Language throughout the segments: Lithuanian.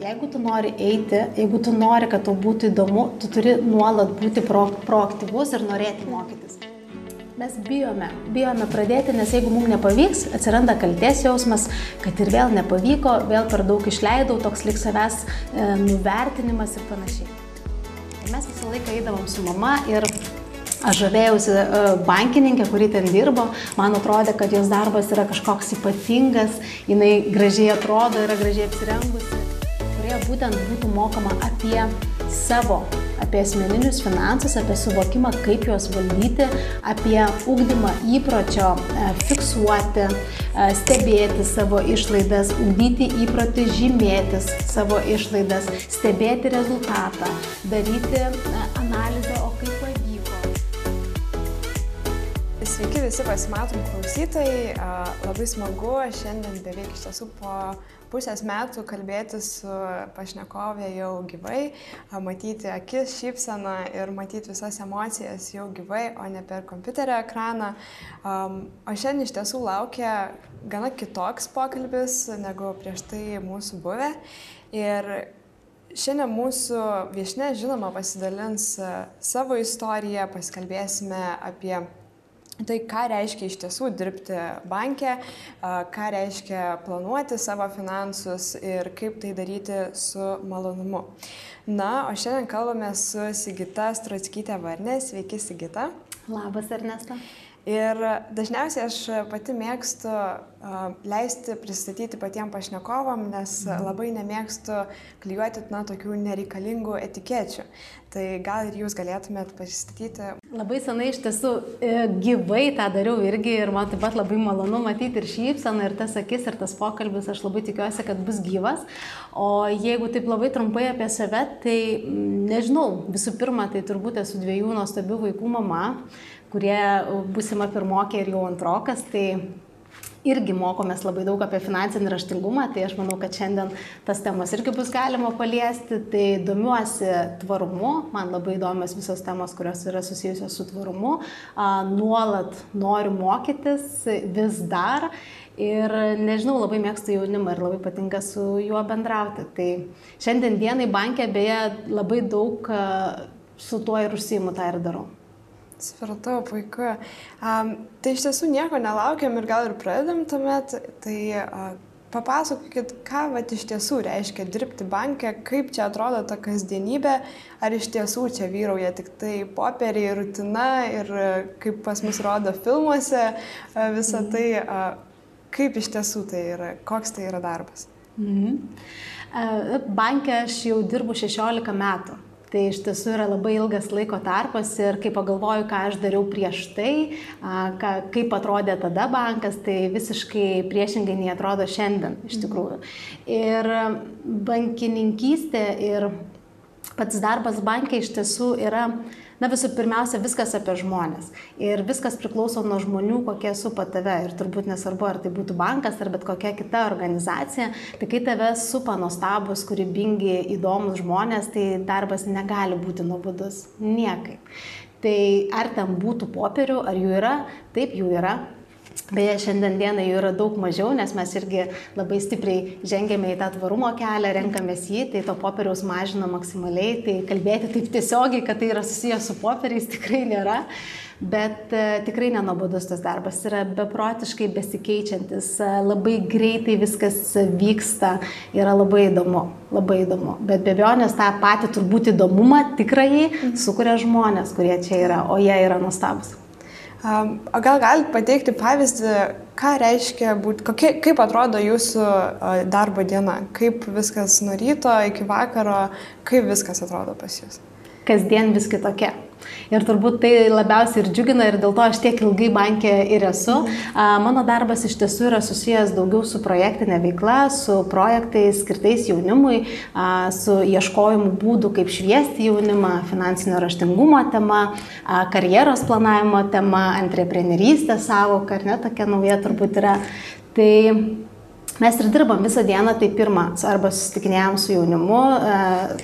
Jeigu tu nori eiti, jeigu tu nori, kad tau būtų įdomu, tu turi nuolat būti pro, proaktyvus ir norėti mokytis. Mes bijome, bijome pradėti, nes jeigu mums nepavyks, atsiranda kalties jausmas, kad ir vėl nepavyko, vėl per daug išleidau, toks lik savęs e, nuvertinimas ir panašiai. Ir mes visą laiką eidavom su mama ir Aš žavėjausi e, bankininkė, kuri ten dirbo, man atrodė, kad jos darbas yra kažkoks ypatingas, jinai gražiai atrodo, yra gražiai apsirengusi, kurioje būtent būtų mokama apie savo apie asmeninius finansus, apie suvokimą, kaip juos valdyti, apie ūkdymą įpročio e, fiksuoti, e, stebėti savo išlaidas, ūkdyti įprotį žymėtis savo išlaidas, stebėti rezultatą, daryti e, analizę, o kaip. Sveiki visi pasimatom klausytojai, labai smagu šiandien beveik iš tiesų po pusės metų kalbėti su pašnekovė jau gyvai, matyti akis, šypseną ir matyti visas emocijas jau gyvai, o ne per kompiuterio ekraną. O šiandien iš tiesų laukia gana kitoks pokalbis negu prieš tai mūsų buvę. Ir Šiandien mūsų viešne, žinoma, pasidalins savo istoriją, pasikalbėsime apie Tai ką reiškia iš tiesų dirbti banke, ką reiškia planuoti savo finansus ir kaip tai daryti su malonumu. Na, o šiandien kalbame su Sigita Stratskytė Varnė. Sveiki, Sigita. Labas, Ernesta. Ir dažniausiai aš pati mėgstu leisti pristatyti patiems pašnekovam, nes mhm. labai nemėgstu klijuoti, na, tokių nereikalingų etikečių. Tai gal ir jūs galėtumėt pristatyti. Labai senai iš tiesų e, gyvai tą dariau irgi ir man taip pat labai malonu matyti ir šypsaną, ir tas akis, ir tas pokalbis, aš labai tikiuosi, kad bus gyvas. O jeigu taip labai trumpai apie save, tai nežinau, visų pirma, tai turbūt esu dviejų nuostabių vaikų mama kurie būsima pirmokė ir jau antrokas, tai irgi mokomės labai daug apie finansinį raštingumą, tai aš manau, kad šiandien tas temas irgi bus galima paliesti. Tai domiuosi tvarumu, man labai įdomios visos temos, kurios yra susijusios su tvarumu. Nuolat noriu mokytis vis dar ir nežinau, labai mėgstu jaunimą ir labai patinka su juo bendrauti. Tai šiandien dienai bankė beje labai daug su tuo ir užsijimu, tą ir darau. Supratau, puiku. Um, tai iš tiesų nieko nelaukiam ir gal ir pradedam tuomet. Tai uh, papasakokit, ką vat, iš tiesų reiškia dirbti banke, kaip čia atrodo ta kasdienybė, ar iš tiesų čia vyrauja tik tai popieriai, rutina ir kaip pas mus rodo filmuose uh, visą mhm. tai, uh, kaip iš tiesų tai yra, koks tai yra darbas. Mhm. Banke aš jau dirbu 16 metų. Tai iš tiesų yra labai ilgas laiko tarpas ir kai pagalvoju, ką aš dariau prieš tai, ką, kaip atrodė tada bankas, tai visiškai priešingai nei atrodo šiandien iš tikrųjų. Ir bankininkystė ir pats darbas bankė iš tiesų yra Na visų pirmiausia, viskas apie žmonės. Ir viskas priklauso nuo žmonių, kokie supa tave. Ir turbūt nesvarbu, ar tai būtų bankas ar bet kokia kita organizacija. Tai kai tave supa nuostabus, kūrybingi, įdomus žmonės, tai darbas negali būti nuobodus. Niekaip. Tai ar ten būtų popierių, ar jų yra, taip jų yra, Beje, šiandien dienai jų yra daug mažiau, nes mes irgi labai stipriai žengėme į tą tvarumo kelią, renkamės jį, tai to popieriaus mažina maksimaliai, tai kalbėti taip tiesiogiai, kad tai yra susijęs su popieriais tikrai nėra. Bet e, tikrai nenobodus tas darbas yra beprotiškai besikeičiantis, e, labai greitai viskas vyksta, yra labai įdomu, labai įdomu. Bet be abejonės tą patį turbūt įdomumą tikrai sukuria žmonės, kurie čia yra, o jie yra nuostabus. O gal galite pateikti pavyzdį, ką reiškia būti, kokie, kaip atrodo jūsų darbo diena, kaip viskas nuo ryto iki vakaro, kaip viskas atrodo pas jūs? Kasdien vis kitokia. Ir turbūt tai labiausiai ir džiugina ir dėl to aš tiek ilgai bankė ir esu. Mano darbas iš tiesų yra susijęs daugiau su projektinė veikla, su projektais skirtais jaunimui, su ieškojimu būdų, kaip šviesti jaunimą, finansinio raštingumo tema, karjeros planavimo tema, antreprenerystės savoka, ar ne, tokia nauja turbūt yra. Tai Mes ir dirbam visą dieną, tai pirmą, arba susitikinėjom su jaunimu, e,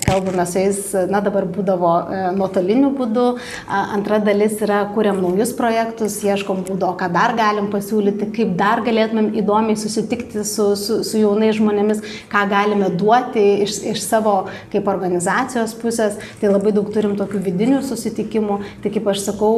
kalbame su jais, na dabar būdavo e, nuotoliniu būdu, antra dalis yra, kuriam naujus projektus, ieškom būdo, ką dar galim pasiūlyti, kaip dar galėtumėm įdomiai susitikti su, su, su jaunais žmonėmis, ką galime duoti iš, iš savo kaip organizacijos pusės. Tai labai daug turim tokių vidinių susitikimų, tai kaip aš sakau,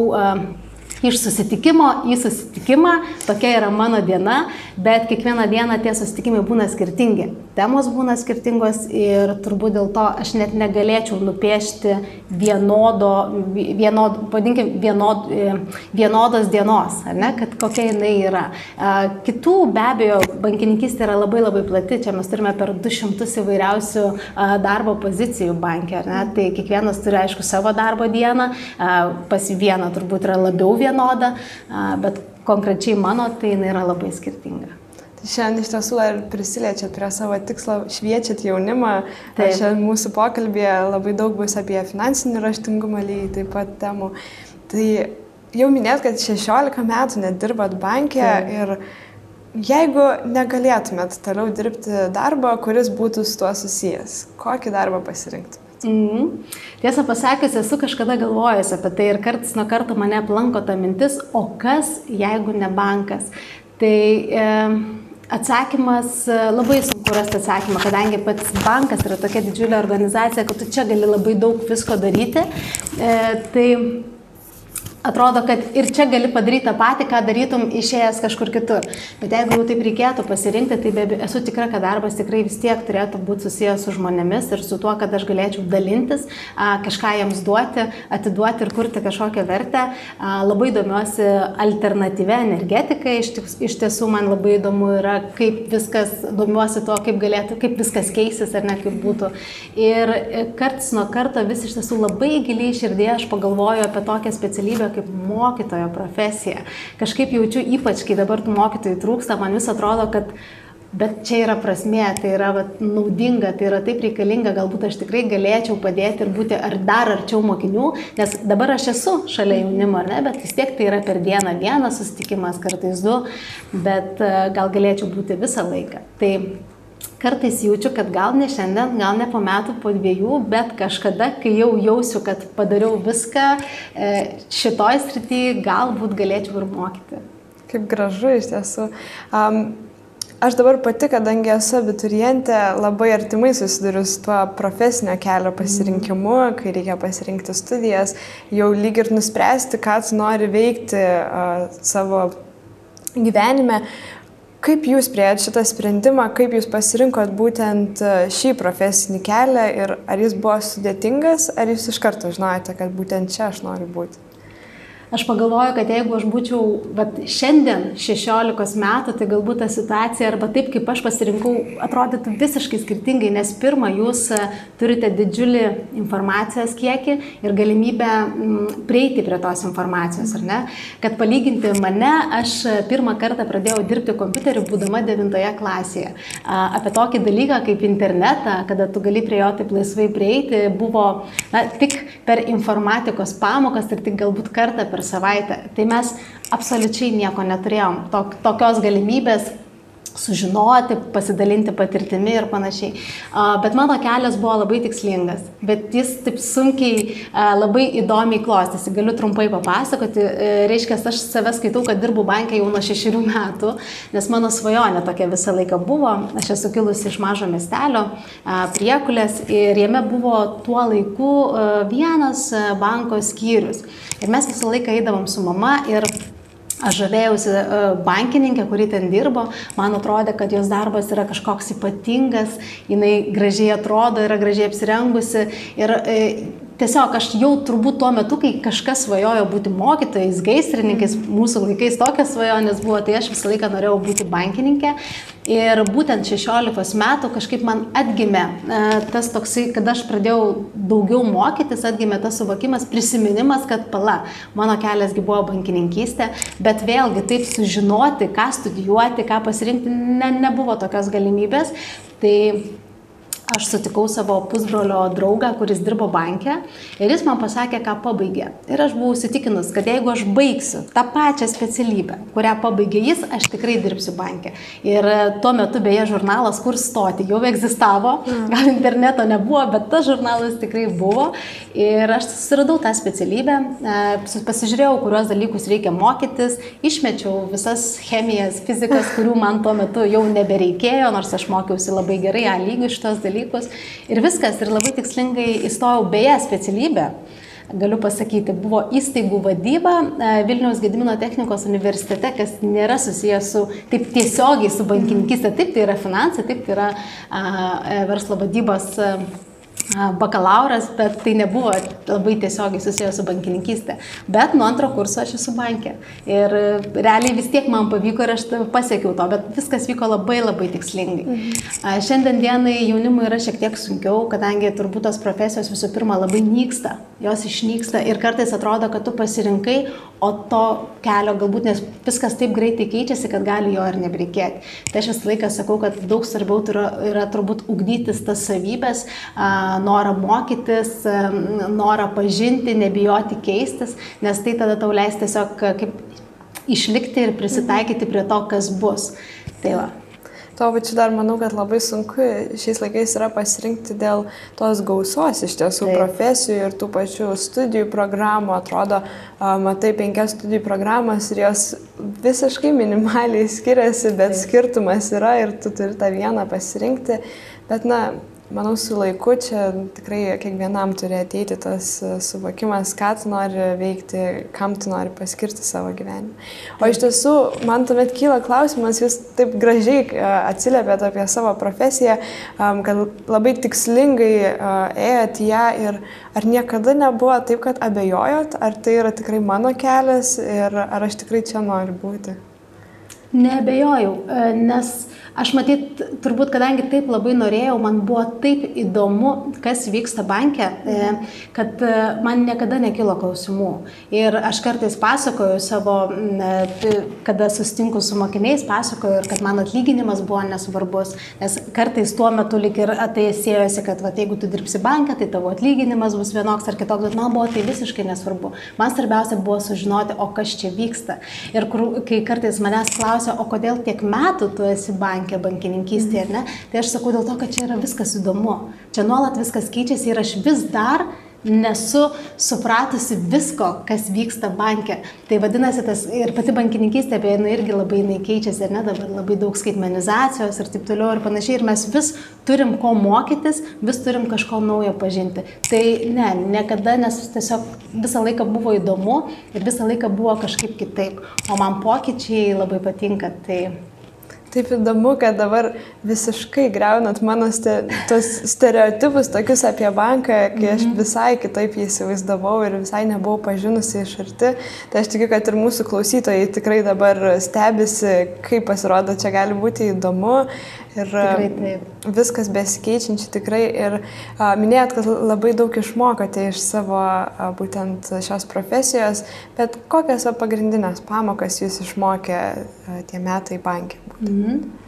iš susitikimo į susitikimą, tokia yra mano diena, bet kiekvieną dieną tie susitikimai būna skirtingi. Temos būna skirtingos ir turbūt dėl to aš net negalėčiau nupiešti vienodo, vienod, vadinkim, vienod, vienodos dienos, ne, kad kokia jinai yra. Kitų be abejo, bankininkistė yra labai labai plati, čia mes turime per 200 įvairiausių darbo pozicijų bankė, ne, tai kiekvienas turi aišku savo darbo dieną, pas vieną turbūt yra labiau viena vienoda, bet konkrečiai mano tai jinai yra labai skirtinga. Tai šiandien iš tiesų ar prisiliečiat prie savo tikslo, šviečiat jaunimą. Taip. Šiandien mūsų pokalbėje labai daug bus apie finansinį raštingumą lygiai taip pat temų. Tai jau minėt, kad 16 metų nedirbat bankė Taip. ir jeigu negalėtumėt toliau dirbti darbą, kuris būtų su tuo susijęs, kokį darbą pasirinktumėt? Mm. Tiesą pasakius, esu kažkada galvojęs apie tai ir kartais nuo karto mane aplanko ta mintis, o kas jeigu ne bankas. Tai e, atsakymas, e, labai sunku rasti atsakymą, kadangi pats bankas yra tokia didžiulė organizacija, kad tu čia gali labai daug visko daryti. E, tai atrodo, kad ir čia gali padaryti tą patį, ką darytum išėjęs kažkur kitur. Bet jeigu jau taip reikėtų pasirinkti, tai be, esu tikra, kad darbas tikrai vis tiek turėtų būti susijęs su žmonėmis ir su tuo, kad aš galėčiau dalintis, kažką jiems duoti, atiduoti ir kurti kažkokią vertę. Labai domiuosi alternatyvę energetiką, iš, tiesų man labai įdomu yra, kaip viskas, domiuosi tuo, kaip galėtų, kaip viskas keisis ar ne kaip būtų. Ir karts nuo karto vis iš tiesų labai giliai širdėje aš pagalvoju apie tokią specialybę kaip mokytojo profesija. Kažkaip jaučiu ypač, kai dabar tų mokytojų trūksta, man vis atrodo, kad Bet čia yra prasmė, tai yra vat, naudinga, tai yra taip reikalinga, galbūt aš tikrai galėčiau padėti ir būti ar dar arčiau mokinių, nes dabar aš esu šalia jaunimo, ne, bet vis tiek tai yra per dieną vienas susitikimas, kartais du, bet e, gal galėčiau būti visą laiką. Tai kartais jaučiu, kad gal ne šiandien, gal ne po metų, po dviejų, bet kažkada, kai jau jausiu, kad padariau viską e, šitoj srityje, galbūt galėčiau ir mokyti. Kaip gražu iš tiesų. Um, Aš dabar pati, kadangi esu abiturientė, labai artimai susiduriu su tuo profesinio kelio pasirinkimu, kai reikia pasirinkti studijas, jau lyg ir nuspręsti, ką tu nori veikti uh, savo gyvenime. Kaip jūs prieėt šitą sprendimą, kaip jūs pasirinkot būtent e, šį profesinį kelią ir ar jis buvo sudėtingas, ar jūs iš karto žinojote, kad būtent čia aš noriu būti? Aš pagalvoju, kad jeigu aš būčiau vat, šiandien 16 metų, tai galbūt ta situacija arba taip, kaip aš pasirinkau, atrodytų visiškai skirtingai, nes pirmą, jūs e, turite didžiulį informacijos kiekį ir galimybę m, prieiti prie tos informacijos, ar ne? Kad palyginti mane, aš pirmą kartą pradėjau dirbti kompiuteriu, būdama 9 klasėje. Apie tokį dalyką kaip internetą, kada tu gali prie jo taip laisvai prieiti, buvo na, tik per informatikos pamokas ir tik galbūt kartą per per savaitę. Tai mes absoliučiai nieko neturėjom, tok, tokios galimybės sužinoti, pasidalinti patirtimi ir panašiai. Bet mano kelias buvo labai tikslingas, bet jis taip sunkiai, labai įdomiai klostėsi. Galiu trumpai papasakoti. E, reiškia, aš save skaitau, kad dirbu bankė jau nuo šešių metų, nes mano svajonė tokia visą laiką buvo. Aš esu kilusi iš mažo miestelio, priekulės ir jame buvo tuo laiku vienas banko skyrius. Ir mes visą laiką eidavom su mama ir Aš žavėjausi e, bankininkė, kuri ten dirbo, man atrodė, kad jos darbas yra kažkoks ypatingas, jinai gražiai atrodo, yra gražiai apsirengusi. Ir e, tiesiog aš jau turbūt tuo metu, kai kažkas svajojo būti mokytojais, gaisrininkais, mūsų laikais tokias svajonės buvo, tai aš visą laiką norėjau būti bankininkė. Ir būtent 16 metų kažkaip man atgimė e, tas toksai, kad aš pradėjau daugiau mokytis, atgimė tas suvokimas, prisiminimas, kad pala, mano keliasgi buvo bankininkystė, bet vėlgi taip sužinoti, ką studijuoti, ką pasirinkti, ne, nebuvo tokios galimybės. Tai aš sutikau savo pusbrolio draugą, kuris dirbo banke ir jis man pasakė, ką pabaigė. Ir aš buvau įsitikinus, kad jeigu aš baigsiu tą pačią specialybę, kurią pabaigė jis, aš tikrai dirbsiu banke. Ir tuo metu beje žurnalas, kur stoti, jau egzistavo, mm. gal interneto nebuvo, bet tas žurnalas tikrai buvo. Ir aš susiradau tą specialybę, e, pasižiūrėjau, kuriuos dalykus reikia mokytis, išmečiau visas chemijas, fizikas, kurių man tuo metu jau nebereikėjo, nors aš mokiausi labai gerai A lygių šitos dalykus. Ir viskas, ir labai tikslingai įstojau beje specialybę. Galiu pasakyti, buvo įstaigų vadyba e, Vilniaus Gedimino technikos universitete, kas nėra susijęs su taip tiesiogiai su bankininkistė, taip tai yra finansai, taip tai yra a, e, verslo vadybos. A, bakalauras, bet tai nebuvo labai tiesiogiai susijęs su bankininkystė. Bet nuo antro kurso aš esu bankė. Ir realiai vis tiek man pavyko ir aš pasiekiau to, bet viskas vyko labai labai tikslingai. Mhm. Šiandien dienai jaunimui yra šiek tiek sunkiau, kadangi turbūt tos profesijos visų pirma labai nyksta, jos išnyksta ir kartais atrodo, kad tu pasirinkai, o to kelio galbūt nes viskas taip greitai keičiasi, kad gali jo ir nebereikėti. Tai aš visą laiką sakau, kad daug svarbiau yra, yra turbūt ugdytis tas savybės, norą mokytis, norą pažinti, nebijoti keistis, nes tai tada tau leis tiesiog kaip išlikti ir prisitaikyti prie to, kas bus. Tai va. Tuo pačiu dar manau, kad labai sunku šiais laikais yra pasirinkti dėl tos gausos iš tiesų Taip. profesijų ir tų pačių studijų programų. Atrodo, matai penkias studijų programas ir jos visiškai minimaliai skiriasi, bet Taip. skirtumas yra ir tu turi tą vieną pasirinkti. Bet, na, Manau, su laiku čia tikrai kiekvienam turi ateiti tas e, suvokimas, ką tu nori veikti, kam tu nori paskirti savo gyvenimą. O iš tiesų, man tuomet kyla klausimas, jūs taip gražiai e, atsiliepėte apie savo profesiją, kad labai tikslingai e, ėjot ją ir ar niekada nebuvo taip, kad abejojot, ar tai yra tikrai mano kelias ir ar aš tikrai čia noriu būti? Nebejojau, nes Aš matyt, turbūt, kadangi taip labai norėjau, man buvo taip įdomu, kas vyksta banke, e, kad e, man niekada nekilo klausimų. Ir aš kartais pasakoju savo, e, kada sustinku su mokiniais, pasakoju ir kad man atlyginimas buvo nesvarbus, nes kartais tuo metu lik ir ateisėjosi, kad va, jeigu tu dirbsi banke, tai tavo atlyginimas bus vienoks ar kitoks, bet man buvo tai visiškai nesvarbu. Man svarbiausia buvo sužinoti, o kas čia vyksta. Ir kur, kai kartais manęs klausia, o kodėl tiek metų tu esi banke, banke, bankininkystėje, ar ne? Tai aš sakau dėl to, kad čia yra viskas įdomu. Čia nuolat viskas keičiasi ir aš vis dar nesu supratusi visko, kas vyksta banke. Tai vadinasi, tas ir pati bankininkystė, beje, nu, irgi labai jinai keičiasi, ne, dabar labai daug skaitmenizacijos ir taip toliau ir panašiai. Ir mes vis turim ko mokytis, vis turim kažko naujo pažinti. Tai ne, niekada, nes tiesiog visą laiką buvo įdomu ir visą laiką buvo kažkaip kitaip. O man pokyčiai labai patinka. Tai Taip įdomu, kad dabar visiškai greunat mano ste, tos stereotipus tokius apie banką, kai aš mhm. visai kitaip jį įsivaizdavau ir visai nebuvau pažinusi iš arti. Tai aš tikiu, kad ir mūsų klausytojai tikrai dabar stebisi, kaip pasirodo, čia gali būti įdomu. Ir viskas besikeičiančiai tikrai. Ir a, minėjot, kad labai daug išmokote iš savo a, būtent šios profesijos, bet kokias pagrindinės pamokas jūs išmokė a, tie metai bankė? Mhm.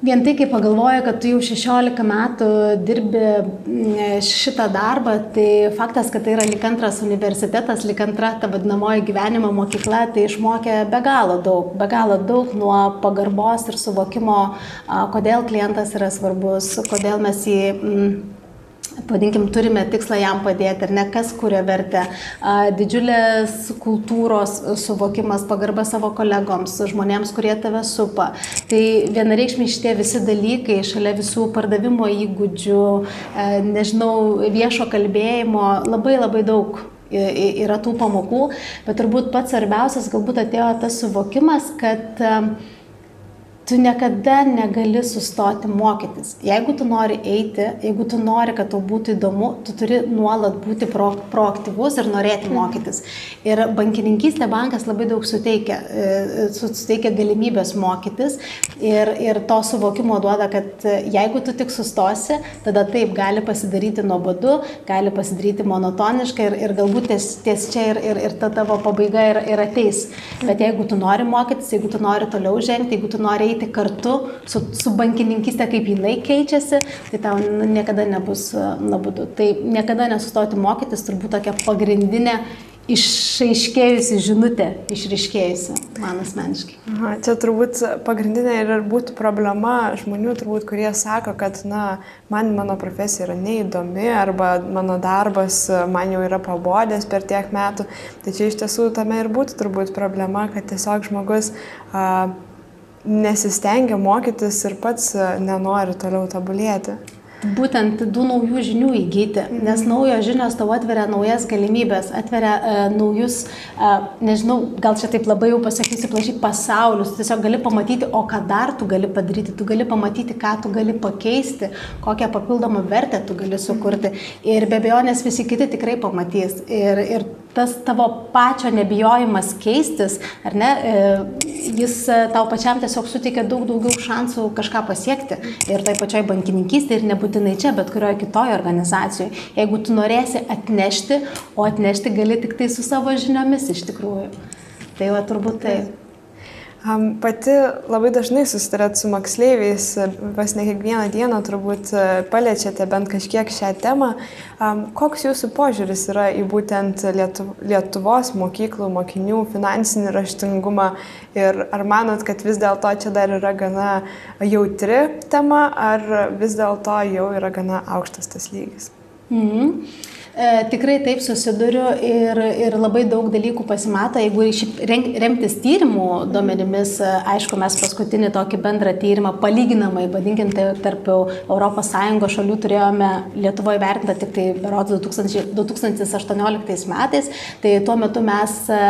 Vien tai, kai pagalvoju, kad tu jau 16 metų dirbi šitą darbą, tai faktas, kad tai yra lik antras universitetas, lik antra ta vadinamoji gyvenimo mokykla, tai išmokė be galo daug, be galo daug nuo pagarbos ir suvokimo, kodėl klientas yra svarbus, kodėl mes jį... Mm, Vadinkim, turime tikslą jam padėti, ar ne, kas kuria vertę. Didžiulės kultūros suvokimas, pagarba savo kolegoms, žmonėms, kurie tave supa. Tai vienareikšmiai šitie visi dalykai, šalia visų pardavimo įgūdžių, nežinau, viešo kalbėjimo, labai labai daug yra tų pamokų, bet turbūt pats svarbiausias galbūt atėjo tas suvokimas, kad tu niekada negali sustoti mokytis. Jeigu tu nori eiti, jeigu tu nori, kad tau būtų įdomu, tu turi nuolat būti pro, proaktyvus ir norėti mhm. mokytis. Ir bankininkystė bankas labai daug suteikia, e, suteikia galimybės mokytis ir, ir to suvokimo duoda, kad jeigu tu tik sustosi, tada taip gali pasidaryti nuobodu, gali pasidaryti monotoniškai ir, ir galbūt ties, ties čia ir, ir, ir ta tavo pabaiga ir, ir ateis. Bet jeigu tu nori mokytis, jeigu tu nori toliau žengti, jeigu tu nori eiti, eiti kartu su, su bankininkystė, kaip jinai keičiasi, tai tau niekada nebus nuobodu. Tai niekada nesustoti mokytis turbūt tokia pagrindinė išaiškėjusi žinutė, išriškėjusi, man asmeniškai. Aha, čia turbūt pagrindinė ir būtų problema žmonių, turbūt, kurie sako, kad, na, man mano profesija yra neįdomi arba mano darbas man jau yra pabodęs per tiek metų. Tai čia iš tiesų tame ir būtų turbūt problema, kad tiesiog žmogus a, nesistengia mokytis ir pats nenori toliau tobulėti. Būtent tų naujų žinių įgyti, nes naujos žinios tau atveria naujas galimybės, atveria uh, naujus, uh, nežinau, gal čia taip labai jau pasakysiu plačiai, pasaulius, tiesiog gali pamatyti, o ką dar tu gali padaryti, tu gali pamatyti, ką tu gali pakeisti, kokią papildomą vertę tu gali sukurti. Ir be abejonės visi kiti tikrai pamatys. Ir, ir tas tavo pačio nebijojimas keistis, ar ne, e, jis e, tau pačiam tiesiog suteikia daug daugiau šansų kažką pasiekti. Ir tai pačioj bankininkystėje ir nebūtinai čia, bet kurioje kitoje organizacijoje. Jeigu tu norėsi atnešti, o atnešti gali tik tai su savo žiniomis iš tikrųjų. Tai va turbūt tai. Pati labai dažnai susitarėt su moksleiviais, pas ne kiekvieną dieną turbūt e, paliečiate bent kažkiek šią temą. Koks jūsų požiūris yra į būtent Lietuvos mokyklų mokinių finansinį raštingumą ir ar manot, kad vis dėlto čia dar yra gana jautri tema, ar vis dėlto jau yra gana aukštas tas lygis? Mhm. E, tikrai taip susiduriu ir, ir labai daug dalykų pasimato. Jeigu remtis tyrimų duomenimis, e, aišku, mes paskutinį tokį bendrą tyrimą, palyginamai, vadinkime, tai tarp ES šalių turėjome Lietuvoje vertintą tik tai berods 2018 metais. Tai tuo metu mes e,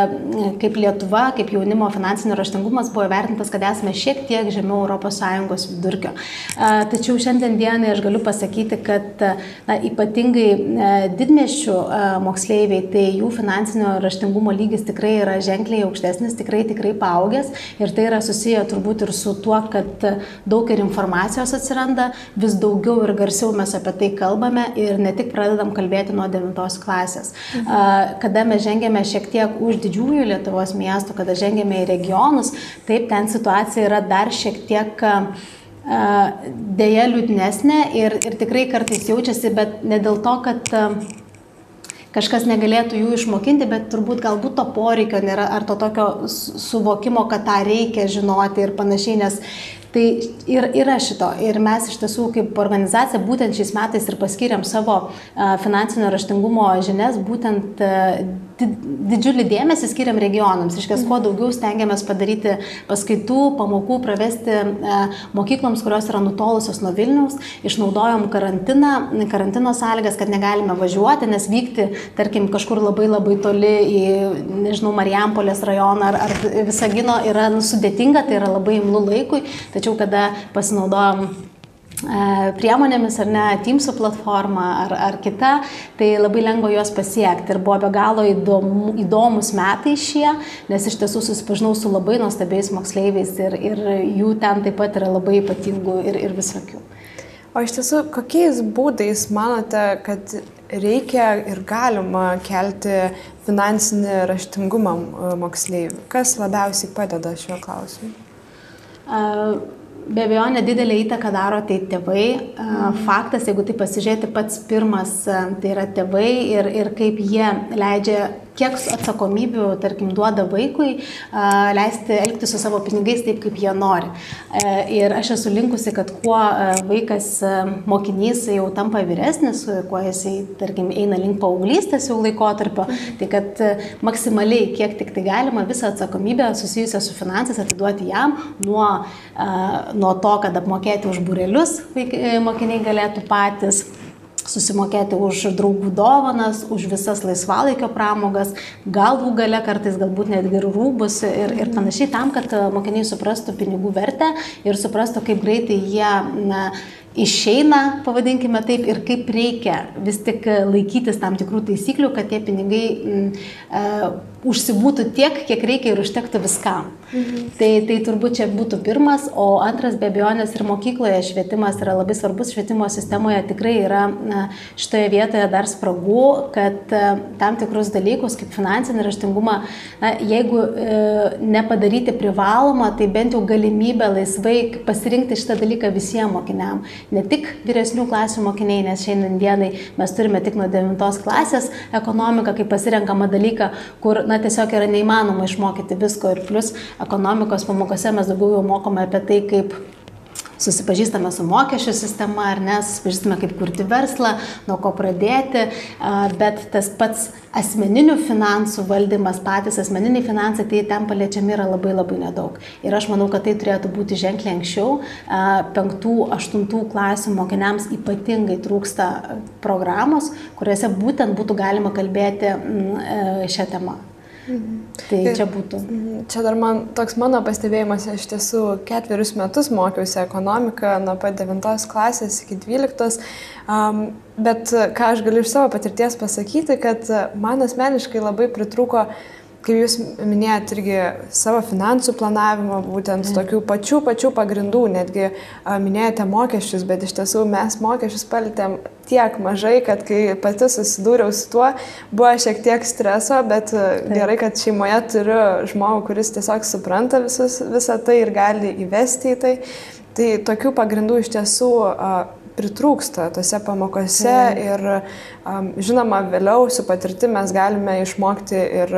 kaip Lietuva, kaip jaunimo finansinio raštingumas buvo vertintas, kad esame šiek tiek žemiau ES vidurkio. Tačiau šiandien dienai aš galiu pasakyti, kad na, ypatingai didmė didmieščių moksleiviai, tai jų finansinio raštingumo lygis tikrai yra ženkliai aukštesnis, tikrai tikrai paaugęs ir tai yra susiję turbūt ir su tuo, kad daug ir informacijos atsiranda, vis daugiau ir garsiau mes apie tai kalbame ir ne tik pradedam kalbėti nuo 9 klasės. Mhm. Kada mes žengėme šiek tiek už didžiųjų Lietuvos miestų, kada žengėme į regionus, taip ten situacija yra dar šiek tiek dėja liūdnesnė ir, ir tikrai kartais jaučiasi, bet ne dėl to, kad kažkas negalėtų jų išmokinti, bet turbūt galbūt to poreikio nėra, ar to tokio suvokimo, kad tą reikia žinoti ir panašiai, nes Tai ir, yra šito. Ir mes iš tiesų kaip organizacija būtent šiais metais ir paskiriam savo finansinio raštingumo žinias, būtent didžiulį dėmesį skiriam regionams. Iš tiesų, kuo daugiau stengiamės padaryti paskaitų, pamokų, pravesti mokykloms, kurios yra nutolusios nuo Vilniaus. Išnaudojom karantiną, karantino sąlygas, kad negalime važiuoti, nes vykti, tarkim, kažkur labai labai toli į, nežinau, Marijampolės rajoną ar, ar Visagino yra sudėtinga, tai yra labai imlu laikui. Tačiau kada pasinaudojom e, priemonėmis ar ne, Teamsų platforma ar, ar kita, tai labai lengva juos pasiekti. Ir buvo be galo įdomu, įdomus metai šie, nes iš tiesų susipažinau su labai nuostabiais moksleiviais ir, ir jų ten taip pat yra labai ypatingų ir, ir visokių. O iš tiesų, kokiais būdais manote, kad reikia ir galima kelti finansinį raštingumą e, moksleivių? Kas labiausiai padeda šiuo klausimu? Be abejo, nedidelį įtaką daro tai tėvai. Faktas, jeigu tai pasižiūrėti pats pirmas, tai yra tėvai ir, ir kaip jie leidžia kiek atsakomybių, tarkim, duoda vaikui leisti elgtis su savo pinigais taip, kaip jie nori. E, ir aš esu linkusi, kad kuo vaikas, mokinys jau tampa vyresnis, kuo jisai, tarkim, eina link paauglystės jau laikotarpio, tai kad maksimaliai, kiek tik tai galima, visą atsakomybę susijusią su finansais atiduoti jam nuo, nuo to, kad apmokėti už burelius mokiniai galėtų patys susimokėti už draugų dovanas, už visas laisvalaikio pramogas, galų gale kartais galbūt netgi ir rūbus ir, ir panašiai tam, kad mokiniai suprastų pinigų vertę ir suprastų, kaip greitai jie na, išeina, pavadinkime taip, ir kaip reikia vis tik laikytis tam tikrų taisyklių, kad tie pinigai m, e, užsibūtų tiek, kiek reikia ir užtektų viskam. Mhm. Tai, tai turbūt čia būtų pirmas, o antras be abejonės ir mokykloje švietimas yra labai svarbus, švietimo sistemoje tikrai yra na, šitoje vietoje dar spragų, kad e, tam tikrus dalykus kaip finansinį raštingumą, na, jeigu e, nepadaryti privalomą, tai bent jau galimybę laisvai pasirinkti šitą dalyką visiems mokiniam ne tik vyresnių klasių mokiniai, nes šiandien dienai mes turime tik nuo 9 klasės ekonomiką kaip pasirenkamą dalyką, kur na, tiesiog yra neįmanoma išmokyti visko ir plus ekonomikos pamokose mes daugiau jau mokome apie tai, kaip susipažįstame su mokesčių sistema, ar ne, susipažįstame kaip kurti verslą, nuo ko pradėti, bet tas pats asmeninių finansų valdymas, patys asmeniniai finansai, tai ten paliečiami yra labai labai nedaug. Ir aš manau, kad tai turėtų būti ženkliai anksčiau. Penktų, aštuntų klasių mokiniams ypatingai trūksta programos, kuriuose būtent būtų galima kalbėti e, šią temą. Mhm. Tai ir, čia būtų. Čia dar man toks mano pastebėjimas, aš tiesų ketverius metus mokiausi ekonomiką nuo pat 9 klasės iki 12, um, bet ką aš galiu iš savo patirties pasakyti, kad man asmeniškai labai pritruko uh, kaip jūs minėjot irgi savo finansų planavimo, būtent mm. tokių pačių pačių pagrindų, netgi a, minėjote mokesčius, bet iš tiesų mes mokesčius palėtėm tiek mažai, kad kai pati susidūriau su tuo, buvo šiek tiek streso, bet Taip. gerai, kad šeimoje turiu žmogų, kuris tiesiog supranta visus, visą tai ir gali įvesti į tai. Tai tokių pagrindų iš tiesų a, pritrūksta tose pamokose mm. ir um, žinoma, vėliau su patirti mes galime išmokti ir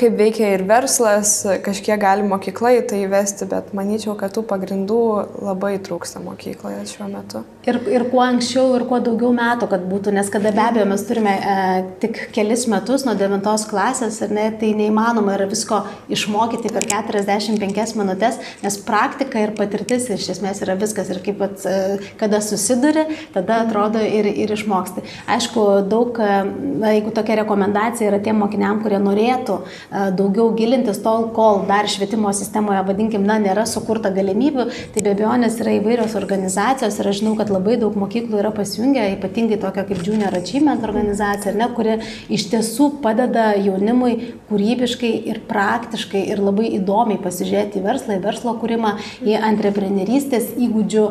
kaip veikia ir verslas, kažkiek gali mokykla į tai įvesti, bet manyčiau, kad tų pagrindų labai trūksta mokykloje šiuo metu. Ir, ir kuo anksčiau, ir kuo daugiau metų, kad būtų, nes kada be abejo mes turime e, tik kelis metus nuo 9 klasės ir ne, tai neįmanoma yra visko išmokyti per 45 minutės, nes praktika ir patirtis iš esmės yra viskas ir kaip pat, e, kada susiduri, tada atrodo ir, ir išmoksti. Aišku, daug, e, na, jeigu tokia rekomendacija yra tiem mokiniam, kurie norėtų, daugiau gilintis tol, kol dar švietimo sistemoje, vadinkim, na, nėra sukurta galimybių, tai be abejonės yra įvairios organizacijos ir aš žinau, kad labai daug mokyklų yra pasijungę, ypatingai tokia kaip Junior Achievement organizacija, ne, kuri iš tiesų padeda jaunimui kūrybiškai ir praktiškai ir labai įdomiai pasižiūrėti į verslą, į verslo kūrimą, į antreprenerystės įgūdžių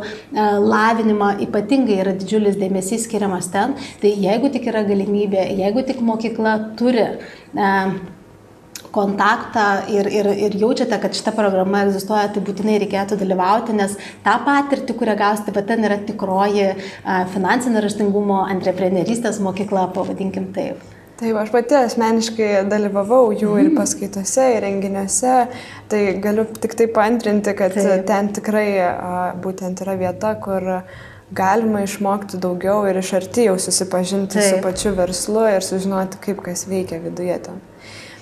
lavinimą, ypatingai yra didžiulis dėmesys skiriamas ten. Tai jeigu tik yra galimybė, jeigu tik mokykla turi kontaktą ir, ir, ir jaučiate, kad šita programa egzistuoja, tai būtinai reikėtų dalyvauti, nes tą patirtį, kurią gausite, bet ten yra tikroji finansinio raštingumo, entreprenerystės mokykla, pavadinkim taip. Taip, aš pati asmeniškai dalyvavau jų ir mhm. paskaitose, ir renginiuose, tai galiu tik tai paantrinti, kad Taip. ten tikrai būtent yra vieta, kur galima išmokti daugiau ir iš arti jau susipažinti Taip. su pačiu verslu ir sužinoti, kaip kas veikia viduje ten.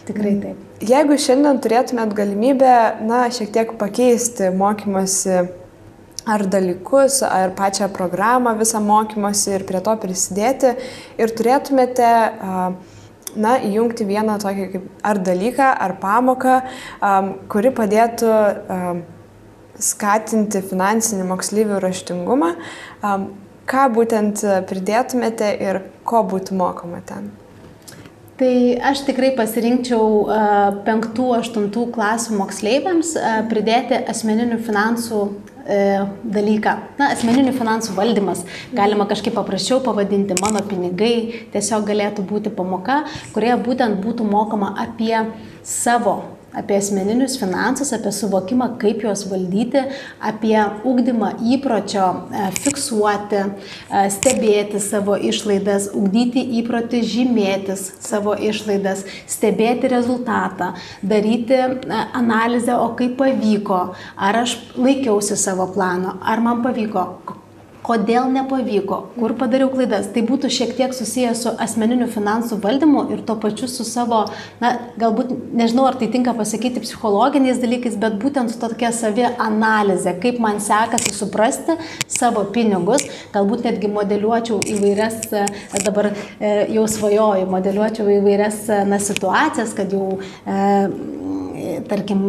Tikrai mm. taip. Jeigu šiandien turėtumėt galimybę, na, šiek tiek pakeisti mokymosi ar dalykus, ar pačią programą visą mokymosi ir prie to prisidėti ir turėtumėte, na, įjungti vieną tokį kaip ar dalyką, ar pamoką, kuri padėtų skatinti finansinį mokslyvių raštingumą, ką būtent pridėtumėte ir ko būtų mokoma ten? Tai aš tikrai pasirinkčiau penktų, aštuntų klasių moksleiviams pridėti asmeninių finansų e, dalyką. Na, asmeninių finansų valdymas. Galima kažkaip paprasčiau pavadinti mano pinigai. Tiesiog galėtų būti pamoka, kurioje būtent būtų mokama apie savo apie asmeninius finansus, apie suvokimą, kaip juos valdyti, apie ugdymą įpročio e, fiksuoti, e, stebėti savo išlaidas, ugdyti įprotį žymėtis savo išlaidas, stebėti rezultatą, daryti e, analizę, o kaip pavyko, ar aš laikiausi savo plano, ar man pavyko, kodėl nepavyko, kur padariau klaidas. Tai būtų šiek tiek susijęs su asmeniniu finansų valdymu ir tuo pačiu su savo, na, galbūt, nežinau, ar tai tinka pasakyti psichologiniais dalykais, bet būtent su tokia savi analizė, kaip man sekasi suprasti savo pinigus, galbūt netgi modeliuočiau įvairias, dabar e, jau svajoju, modeliuočiau įvairias na, situacijas, kad jau e, tarkim,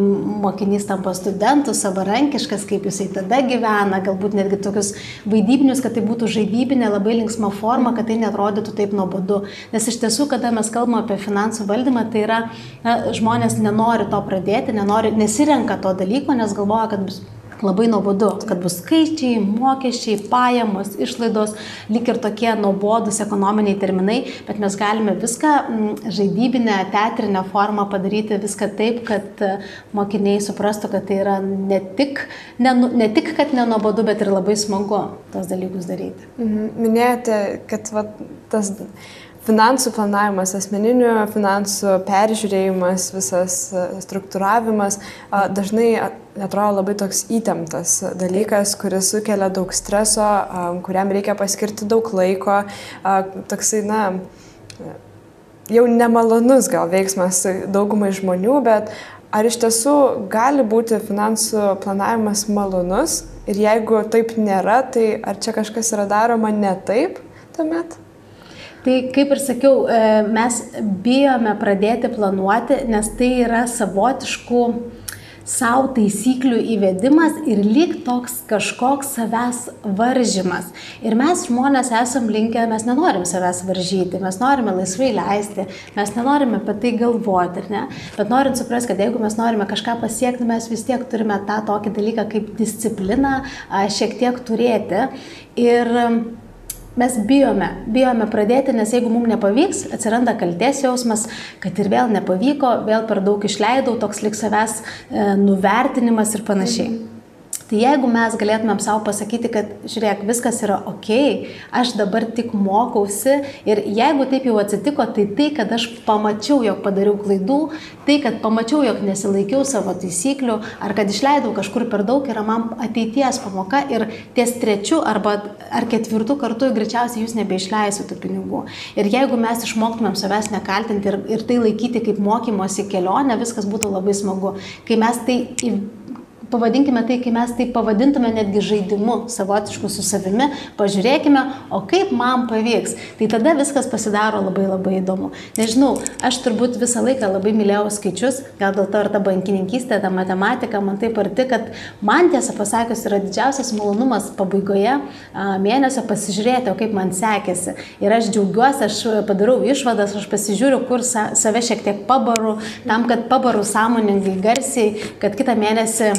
mokinys tampa studentų, savarankiškas, kaip jisai tada gyvena, galbūt netgi tokius vaidybinius, kad tai būtų žaidybinė, labai linksma forma, kad tai netrodytų taip nuobodu. Nes iš tiesų, kada mes kalbame apie finansų valdymą, tai yra, na, žmonės nenori to pradėti, nenori, nesirenka to dalyko, nes galvoja, kad bus labai nuobodu, kad bus skaičiai, mokesčiai, pajamos, išlaidos, lik ir tokie nuobodus ekonominiai terminai, bet mes galime viską žaidybinę, teatrinę formą padaryti, viską taip, kad e, mokiniai suprastų, kad tai yra ne tik, ne, nu, ne tik kad nenuobodu, bet ir labai smagu tos dalykus daryti. Mhm. Minėjote, kad va, tas finansų planavimas, asmeninių finansų peržiūrėjimas, visas e, struktūravimas dažnai atrodo labai toks įtemptas dalykas, kuris sukelia daug streso, kuriam reikia paskirti daug laiko, toksai, na, jau nemalonus gal veiksmas daugumai žmonių, bet ar iš tiesų gali būti finansų planavimas malonus ir jeigu taip nėra, tai ar čia kažkas yra daroma ne taip tuomet? Tai kaip ir sakiau, e, mes bijome pradėti planuoti, nes tai yra savotiškų savo taisyklių įvedimas ir lyg toks kažkoks savęs varžymas. Ir mes žmonės esam linkę, mes nenorim savęs varžyti, mes norime laisvai leisti, mes nenorime apie tai galvoti, ne? bet norint suprasti, kad jeigu mes norime kažką pasiekti, mes vis tiek turime tą tokį dalyką kaip discipliną šiek tiek turėti. Ir mes bijome, bijome pradėti, nes jeigu mums nepavyks, atsiranda kalties jausmas, kad ir vėl nepavyko, vėl per daug išleidau, toks lik savęs e, nuvertinimas ir panašiai. Mhm. Tai jeigu mes galėtumėm savo pasakyti, kad žiūrėk, viskas yra ok, aš dabar tik mokausi ir jeigu taip jau atsitiko, tai tai, kad aš pamačiau, jog padariau klaidų, tai, kad pamačiau, jog nesilaikiau savo taisyklių ar kad išleidau kažkur per daug, yra man ateities pamoka ir ties trečiu arba ar ketvirtu kartu greičiausiai jūs nebeišleisite tų pinigų. Ir jeigu mes išmoktumėm savęs nekaltinti ir, ir tai laikyti kaip mokymosi kelionę, viskas būtų labai smagu. Kai mes tai pavadinkime tai, kai mes tai pavadintume netgi žaidimu savotišku su savimi, pažiūrėkime, o kaip man pavyks. Tai tada viskas pasidaro labai labai įdomu. Nežinau, aš turbūt visą laiką labai mylėjau skaičius, gal dėl to ir ta bankininkystė, ta matematika man taip arti, kad man tiesą pasakius yra didžiausias malonumas pabaigoje mėnesio pasižiūrėti, o kaip man sekėsi. Ir aš džiaugiuosi, aš padarau išvadas, aš pasižiūriu, kur sa save šiek tiek pabaru, tam, kad pabaru sąmoningai, garsiai, kad kitą mėnesį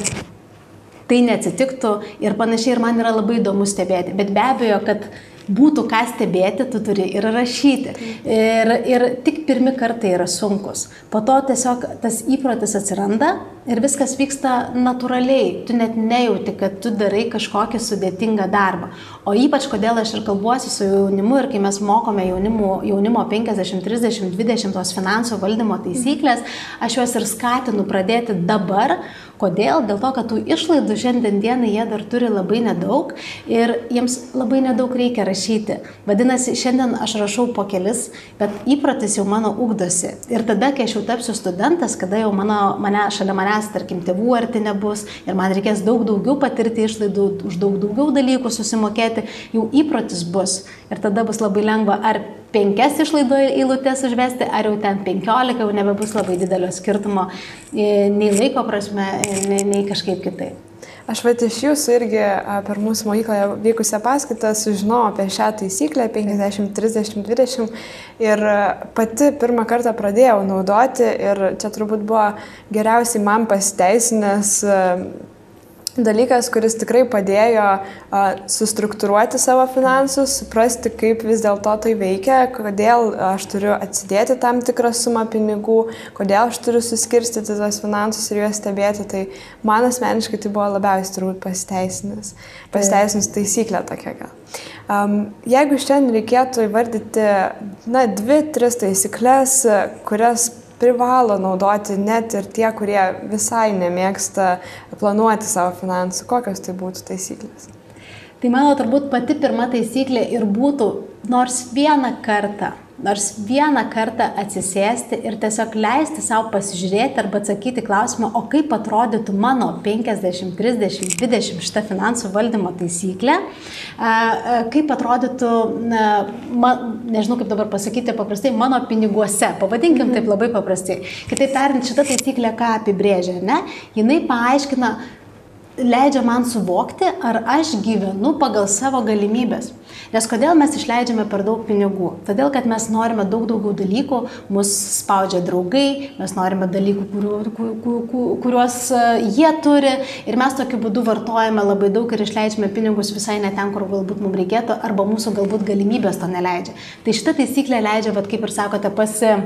tai neatsitiktų ir panašiai ir man yra labai įdomu stebėti. Bet be abejo, kad būtų ką stebėti, tu turi ir rašyti. Ir, ir tik pirmi kartai yra sunkus. Po to tiesiog tas įprotis atsiranda ir viskas vyksta natūraliai. Tu net nejauti, kad tu darai kažkokį sudėtingą darbą. O ypač kodėl aš ir kalbuosi su jaunimu ir kai mes mokome jaunimo, jaunimo 50, 30, 20 tos finansų valdymo taisyklės, aš juos ir skatinu pradėti dabar, Kodėl? Dėl to, kad tų išlaidų šiandien dienai jie dar turi labai nedaug ir jiems labai nedaug reikia rašyti. Vadinasi, šiandien aš rašau po kelis, bet įprotis jau mano ugdosi. Ir tada, kai aš jau tapsiu studentas, kada jau mano, mane, šalia manęs, tarkim, tėvų arti nebus ir man reikės daug daugiau patirti išlaidų, už daug daugiau dalykų susimokėti, jau įprotis bus. Ir tada bus labai lengva ar penkias išlaidų eilutės užvesti, ar jau ten penkiolika, jau nebebus labai didelio skirtumo e, nei laiko prasme, e, nei, nei kažkaip kitaip. Aš vat iš jūsų irgi per mūsų mokykloje vykusią paskaitą sužinojau apie šią taisyklę 50-30-20 ir pati pirmą kartą pradėjau naudoti ir čia turbūt buvo geriausiai man pasiteisinęs dalykas, kuris tikrai padėjo a, sustruktūruoti savo finansus, suprasti, kaip vis dėlto tai veikia, kodėl aš turiu atsidėti tam tikrą sumą pinigų, kodėl aš turiu suskirstyti tos finansus ir juos stebėti. Tai man asmeniškai tai buvo labiausiai turbūt pasiteisinis, pasiteisinis taisyklė tokia gal. Um, jeigu šiandien reikėtų įvardyti, na, dvi, tris taisyklės, kurias privalo naudoti net ir tie, kurie visai nemėgsta planuoti savo finansų. Kokios tai būtų taisyklės? Tai mano turbūt pati pirma taisyklė ir būtų nors vieną kartą nors vieną kartą atsisėsti ir tiesiog leisti savo pasižiūrėti arba atsakyti klausimą, o kaip atrodytų mano 50, 30, 20 šitą finansų valdymo taisyklę, kaip atrodytų, ma, nežinau kaip dabar pasakyti paprastai, mano piniguose, pavadinkim taip labai paprastai. Kitaip tariant, šita taisyklė ką apibrėžia, ne? Jinai paaiškina, leidžia man suvokti, ar aš gyvenu pagal savo galimybės. Nes kodėl mes išleidžiame per daug pinigų? Todėl, kad mes norime daug daugiau dalykų, mus spaudžia draugai, mes norime dalykų, kuriu, kuriuos e, jie turi ir mes tokiu būdu vartojame labai daug ir išleidžiame pinigus visai ne ten, kur galbūt mums reikėtų, arba mūsų galbūt galimybės to neleidžia. Tai šita taisyklė leidžia, bet kaip ir sakote, pasi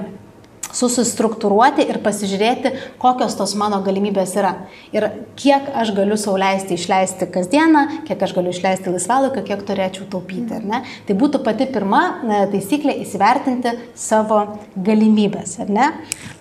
susistruktūruoti ir pasižiūrėti, kokios tos mano galimybės yra. Ir kiek aš galiu sauliaisti išleisti kasdieną, kiek aš galiu išleisti laisvalaikio, kiek turėčiau taupyti. Tai būtų pati pirma taisyklė įsivertinti savo galimybės.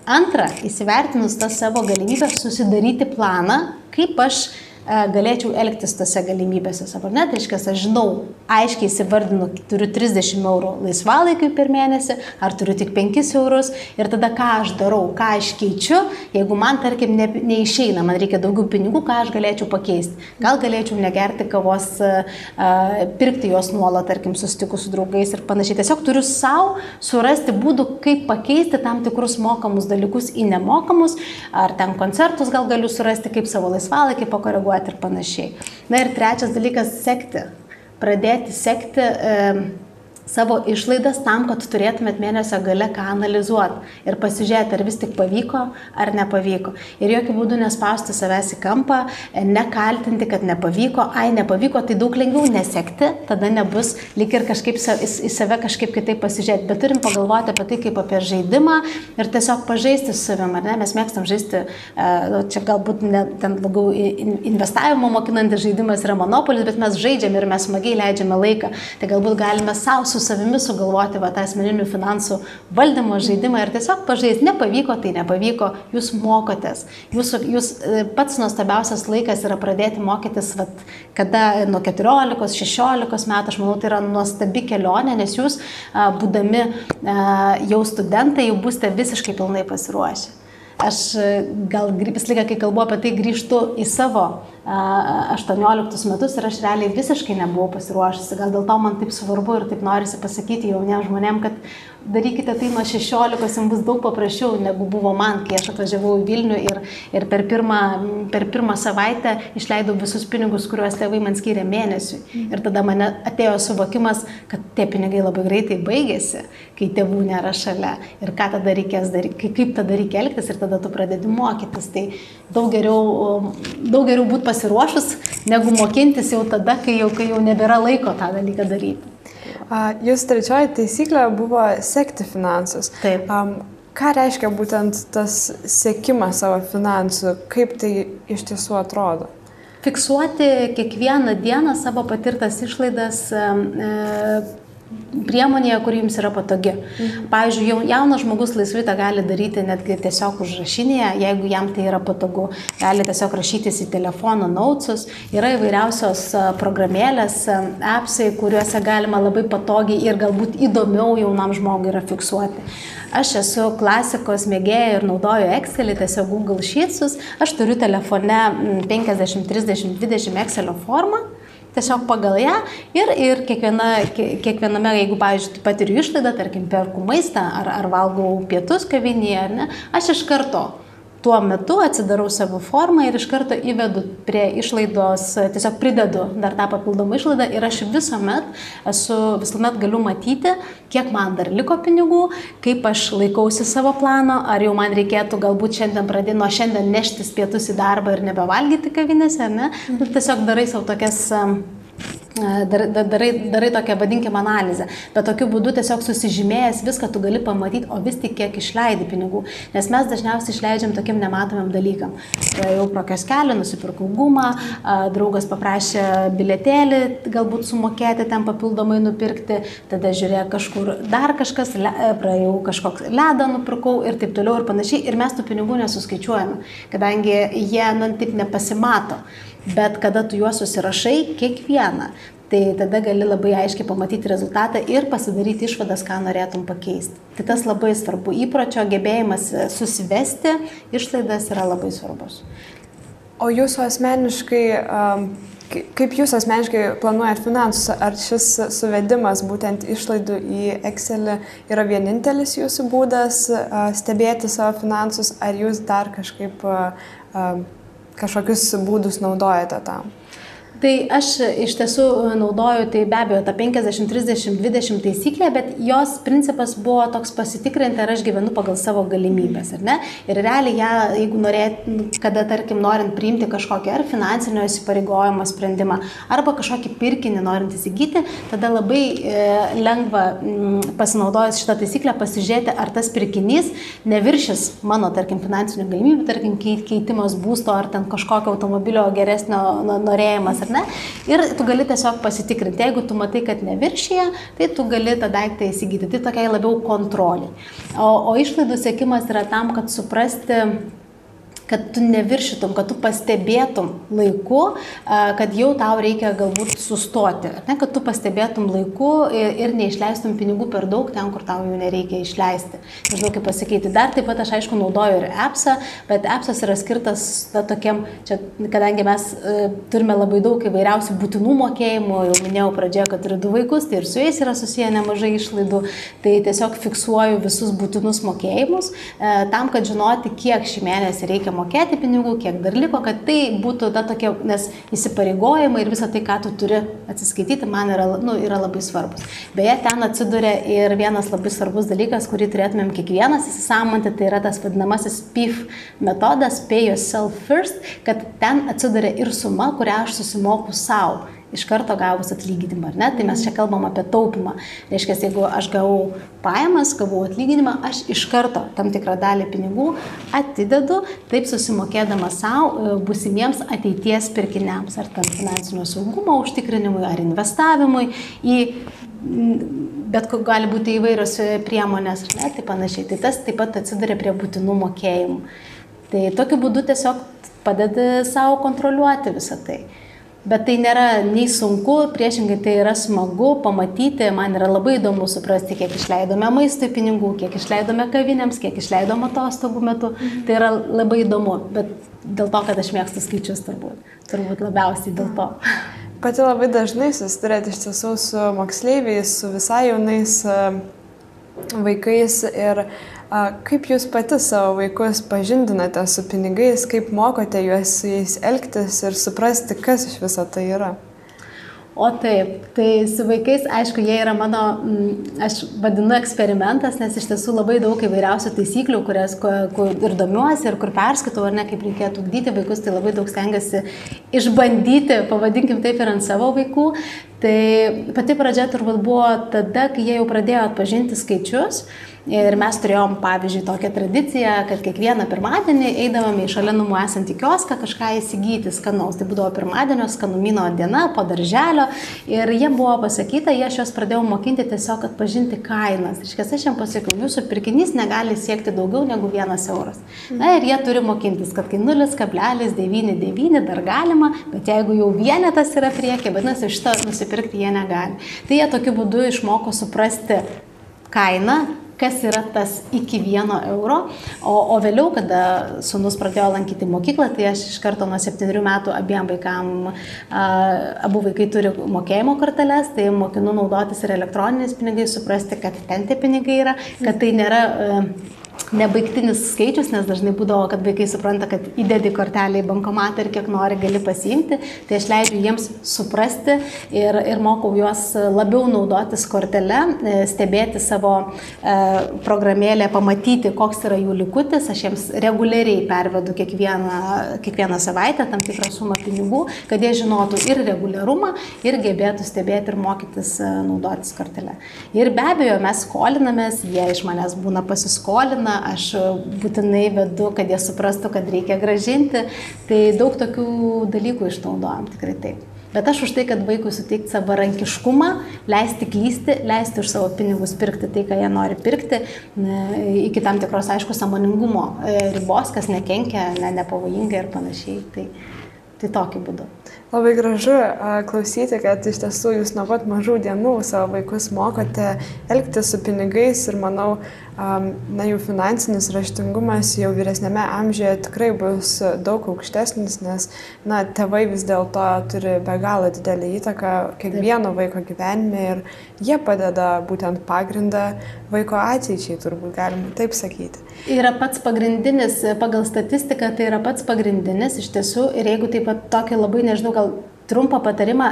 Antra, įsivertinus tas savo galimybės, susidaryti planą, kaip aš E, galėčiau elgtis tose galimybėse savo, ne, tai reiškia, aš žinau, aiškiai įsivardinu, turiu 30 eurų laisvalaikiui per mėnesį, ar turiu tik 5 eurus ir tada ką aš darau, ką aš keičiu, jeigu man, tarkim, ne, neišeina, man reikia daugiau pinigų, ką aš galėčiau pakeisti. Gal galėčiau negerti kavos, a, e, pirkti jos nuolat, tarkim, susitikus su draugais ir panašiai. Tiesiog turiu savo surasti būdų, kaip pakeisti tam tikrus mokamus dalykus į nemokamus, ar ten koncertus gal galiu surasti, kaip savo laisvalaikį pakoreguoti reaguoti ir panašiai. Na ir trečias dalykas - sekti. Pradėti sekti. E, savo išlaidas tam, kad turėtumėt mėnesio gale ką analizuoti ir pasižiūrėti, ar vis tik pavyko ar nepavyko. Ir jokių būdų nespausti savęs į kampą, nekaltinti, kad nepavyko, ai nepavyko, tai daug lengviau nesekti, tada nebus lik ir kažkaip į save kažkaip kitaip pasižiūrėti. Bet turim pagalvoti apie tai kaip apie žaidimą ir tiesiog pažaisti su savim, ar ne? Mes mėgstam žaisti, e, nu, čia galbūt ne, ten labiau investavimo mokinantis žaidimas yra monopolis, bet mes žaidžiam ir mes smagiai leidžiame laiką. Tai galbūt galime savo su savimi sugalvoti va, tą asmeninių finansų valdymo žaidimą ir tiesiog pažaisti. Nepavyko, tai nepavyko, jūs mokotės. Jūs, jūs e, pats nuostabiausias laikas yra pradėti mokytis, va, kada nuo 14-16 metų, aš manau, tai yra nuostabi kelionė, nes jūs, būdami jau studentai, jau būsite visiškai pilnai pasiruošę. Aš e, gal visą laiką, kai kalbu apie tai, grįžtu į savo 18 metus ir aš realiai visiškai nebuvau pasiruošusi. Gal dėl to man taip svarbu ir taip norisi pasakyti jauniems žmonėms, kad darykite tai nuo 16, jums bus daug paprasčiau negu buvo man, kai aš atvažiavau į Vilnių ir, ir per, pirmą, per pirmą savaitę išleidau visus pinigus, kuriuos tėvai man skiria mėnesiui. Ir tada mane atėjo suvokimas, kad tie pinigai labai greitai baigėsi, kai tėvų nėra šalia. Ir ką tada reikės daryti, kaip tada reikia elgtis ir tada tu pradedi mokytis. Tai daug geriau, daug geriau būti pasiruošus, negu mokintis jau tada, kai jau, kai jau nebėra laiko tą dalyką daryti. Jūsų trečioji taisyklė buvo sekti finansus. Taip. Um, ką reiškia būtent tas sekimas savo finansų, kaip tai iš tiesų atrodo? Fiksuoti kiekvieną dieną savo patirtas išlaidas. E, priemonėje, kuri jums yra patogi. Mhm. Pavyzdžiui, jaunas žmogus laisvai tą gali daryti netgi tiesiog užrašinėje, jeigu jam tai yra patogu. Gali tiesiog rašytis į telefono naucus. Yra įvairiausios programėlės, appsai, kuriuose galima labai patogiai ir galbūt įdomiau jaunam žmogui yra fiksuoti. Aš esu klasikos mėgėja ir naudoju Excelį, tiesiog Google Sheetsus. Aš turiu telefone 50, 30, 20 Excelio formą tiesiog pagal ją ir, ir kiekviena, kiekviename, jeigu, pavyzdžiui, patiriu išlaidą, tarkim, perku maistą ar, ar valgau pietus kavinėje, ar ne, aš iš karto tuo metu atsidarau savo formą ir iš karto įvedu prie išlaidos, tiesiog pridedu dar tą papildomą išlaidą ir aš visuomet esu, visuomet galiu matyti, kiek man dar liko pinigų, kaip aš laikausi savo plano, ar jau man reikėtų galbūt šiandien pradėti nuo šiandien neštis pietus į darbą ir nebevalgyti kavinėse, ne? Nu, tiesiog darai savo tokias Dar, darai, darai tokią, vadinkim, analizę. Bet tokiu būdu tiesiog susižymėjęs viską tu gali pamatyti, o vis tik kiek išleidi pinigų. Nes mes dažniausiai išleidžiam tokiam nematomam dalykam. Jau pro kioskelį nusipirkau gumą, draugas paprašė biletėlį, galbūt sumokėti ten papildomai nupirkti, tada žiūrėk kažkur dar kažkas, praėjau kažkoks ledą nupirkau ir taip toliau ir panašiai. Ir mes tų pinigų nesuskaičiuojame, kadangi jie, na, taip nepasimato. Bet kada tu juos susirašai, kiekvieną, Tai tada gali labai aiškiai pamatyti rezultatą ir pasidaryti išvadas, ką norėtum pakeisti. Tai tas labai svarbu. Įpročio gebėjimas susivesti išlaidas yra labai svarbus. O jūsų asmeniškai, kaip jūs asmeniškai planuojat finansus, ar šis suvedimas būtent išlaidų į Excel yra vienintelis jūsų būdas stebėti savo finansus, ar jūs dar kažkaip kažkokius būdus naudojate tam? Tai aš iš tiesų naudoju tai be abejo tą 50-30-20 taisyklę, bet jos principas buvo toks pasitikrinti, ar aš gyvenu pagal savo galimybės, ar ne? Ir realiai ją, jeigu norėt, kada, tarkim, norint priimti kažkokį ar finansinio įsipareigojimo sprendimą, arba kažkokį pirkinį norint įsigyti, tada labai e, lengva m, pasinaudojus šitą taisyklę pasižiūrėti, ar tas pirkinys neviršis mano, tarkim, finansinių galimybių, tarkim, keitimas būsto ar ten kažkokio automobilio geresnio norėjimas ar ne? Ir tu gali tiesiog pasitikrinti, jeigu tu matai, kad neviršyje, tai tu gali tą daiktą įsigyti. Tai tokia labiau kontrolė. O, o išlaidų sėkimas yra tam, kad suprasti, kad tu neviršytum, kad tu pastebėtum laiku, kad jau tau reikia galbūt sustoti, ne, kad tu pastebėtum laiku ir neišleistum pinigų per daug ten, kur tau jų nereikia išleisti. Nežinau, kaip pasakyti. Dar taip pat aš aišku naudoju ir appsą, bet appsas yra skirtas ta, tokiem, čia, kadangi mes e, turime labai daug įvairiausių būtinų mokėjimų, jau minėjau pradžioje, kad turiu du vaikus, tai ir su jais yra susiję nemažai išlaidų, tai tiesiog fiksuoju visus būtinus mokėjimus, e, tam, kad žinoti, kiek šį mėnesį reikia mokėti pinigų, kiek dar liko, kad tai būtų ta tokia, nes įsipareigojimai ir visa tai, ką tu turi atsiskaityti, man yra, nu, yra labai svarbus. Beje, ten atsiduria ir vienas labai svarbus dalykas, kurį turėtumėm kiekvienas įsisamonti, tai yra tas vadinamasis PIF metodas, Pay Yourself First, kad ten atsiduria ir suma, kurią aš susimoku savo iš karto gavus atlyginimą, ar ne? Tai mes čia kalbam apie taupimą. Reiškia, jeigu aš gavau pajamas, gavau atlyginimą, aš iš karto tam tikrą dalį pinigų atidedu, taip susimokėdama savo e, busimiems ateities pirkiniams, ar tam finansinio saugumo užtikrinimui, ar investavimui į bet gali būti įvairios e, priemonės, ar ne, tai panašiai. Tai tas taip pat atsiduria prie būtinų mokėjimų. Tai tokiu būdu tiesiog padedi savo kontroliuoti visą tai. Bet tai nėra nei sunku, priešingai tai yra smagu pamatyti, man yra labai įdomu suprasti, kiek išleidome maistui pinigų, kiek išleidome kavinėms, kiek išleidome atostogų metu. Mhm. Tai yra labai įdomu, bet dėl to, kad aš mėgstu skaičius turbūt. Turbūt labiausiai dėl to. Pati labai dažnai susidurėt iš tiesų su moksleiviais, su visai jaunais vaikais ir uh, Kaip jūs pati savo vaikus pažindinate su pinigais, kaip mokote juos su jais elgtis ir suprasti, kas iš viso tai yra? O taip, tai su vaikais, aišku, jie yra mano, mm, aš vadinu eksperimentas, nes iš tiesų labai daug įvairiausių taisyklių, kurias kur ir domiuosi, ir kur perskaitau, ar ne, kaip reikėtų ugdyti vaikus, tai labai daug stengiasi išbandyti, pavadinkim taip, ir ant savo vaikų. Tai pati pradžia turbūt buvo tada, kai jie jau pradėjo atpažinti skaičius. Ir mes turėjom, pavyzdžiui, tokią tradiciją, kad kiekvieną pirmadienį eidavome į šalia namų esantį kioską kažką įsigyti skanaus. Tai būdavo pirmadienio skanumino diena po darželio. Ir jie buvo pasakyta, jie aš juos pradėjau mokinti tiesiog atpažinti kainas. Iškės aš jiems pasakiau, jūsų pirkinys negali siekti daugiau negu vienas euras. Na ir jie turi mokintis, kad kai 0,99 dar galima, bet jeigu jau vienetas yra priekė, vadinasi, šitą nusipirkti jie negali. Tai jie tokiu būdu išmoko suprasti kainą, kas yra tas iki vieno euro. O, o vėliau, kada sunus pradėjo lankyti mokyklą, tai aš iš karto nuo septynių metų abiem vaikam, a, abu vaikai turi mokėjimo korteles, tai mokinu naudotis ir elektroniniais pinigais, suprasti, kad ten tie pinigai yra, kad tai nėra... A, nebaigtinis skaičius, nes dažnai būdavo, kad vaikai supranta, kad įdedi kortelę į bankomatą ir kiek nori gali pasiimti, tai aš leidžiu jiems suprasti ir, ir mokau juos labiau naudotis kortelę, e, stebėti savo e, programėlę, pamatyti, koks yra jų likutis, aš jiems reguliariai pervedu kiekvieną, kiekvieną savaitę tam tikrą sumą pinigų, kad jie žinotų ir reguliarumą, ir gebėtų stebėti ir mokytis e, naudotis kortelę. Ir be abejo, mes skolinamės, jie iš manęs būna pasiskolina, aš būtinai vedu, kad jie suprastų, kad reikia gražinti. Tai daug tokių dalykų išnaudojam, tikrai taip. Bet aš už tai, kad vaikui suteikti savarankiškumą, leisti klysti, leisti už savo pinigus pirkti tai, ką jie nori pirkti, iki tam tikros, aišku, samoningumo e, ribos, kas nekenkia, ne, nepavojinga ir panašiai. Tai, tai tokiu būdu. Labai gražu klausyti, kad iš tiesų jūs nuo pat mažų dienų savo vaikus mokote elgtis su pinigais ir manau, na, jų finansinis raštingumas jau vyresnėme amžiuje tikrai bus daug aukštesnis, nes, na, tėvai vis dėlto turi be galo didelį įtaką kiekvieno vaiko gyvenime ir jie padeda būtent pagrindą vaiko ateičiai, turbūt galima taip sakyti. Yra pats pagrindinis, pagal statistiką tai yra pats pagrindinis iš tiesų. Ir jeigu taip pat tokį labai, nežinau, gal trumpą patarimą,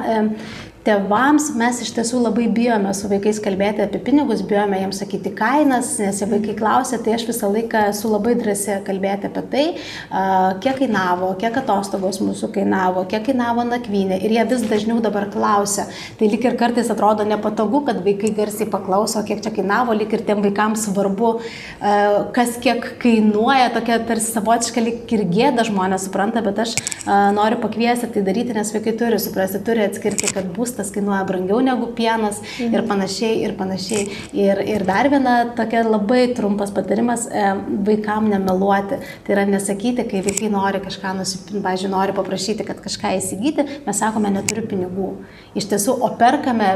Tėvams mes iš tiesų labai bijome su vaikais kalbėti apie pinigus, bijome jiems sakyti kainas, nes jie vaikai klausia, tai aš visą laiką esu labai drąsi kalbėti apie tai, kiek kainavo, kiek atostogos mūsų kainavo, kiek kainavo nakvynė. Ir jie vis dažniau dabar klausia. Tai lik ir kartais atrodo nepatogu, kad vaikai garsiai paklauso, kiek čia kainavo, lik ir tiem vaikams svarbu, kas kiek kainuoja, tokia tarsi savotiška lik ir gėda žmonės supranta, bet aš noriu pakviesti tai daryti, nes vaikai turi suprasti, turi atskirti, kad bus maistas kainuoja brangiau negu pienas mhm. ir panašiai, ir panašiai. Ir, ir dar viena tokia labai trumpas patarimas e, vaikam nemeluoti. Tai yra nesakyti, kai vaikai nori kažką nusipirkti, pažiūrėjau, nori paprašyti, kad kažką įsigyti, mes sakome, neturiu pinigų. Iš tiesų, o perkame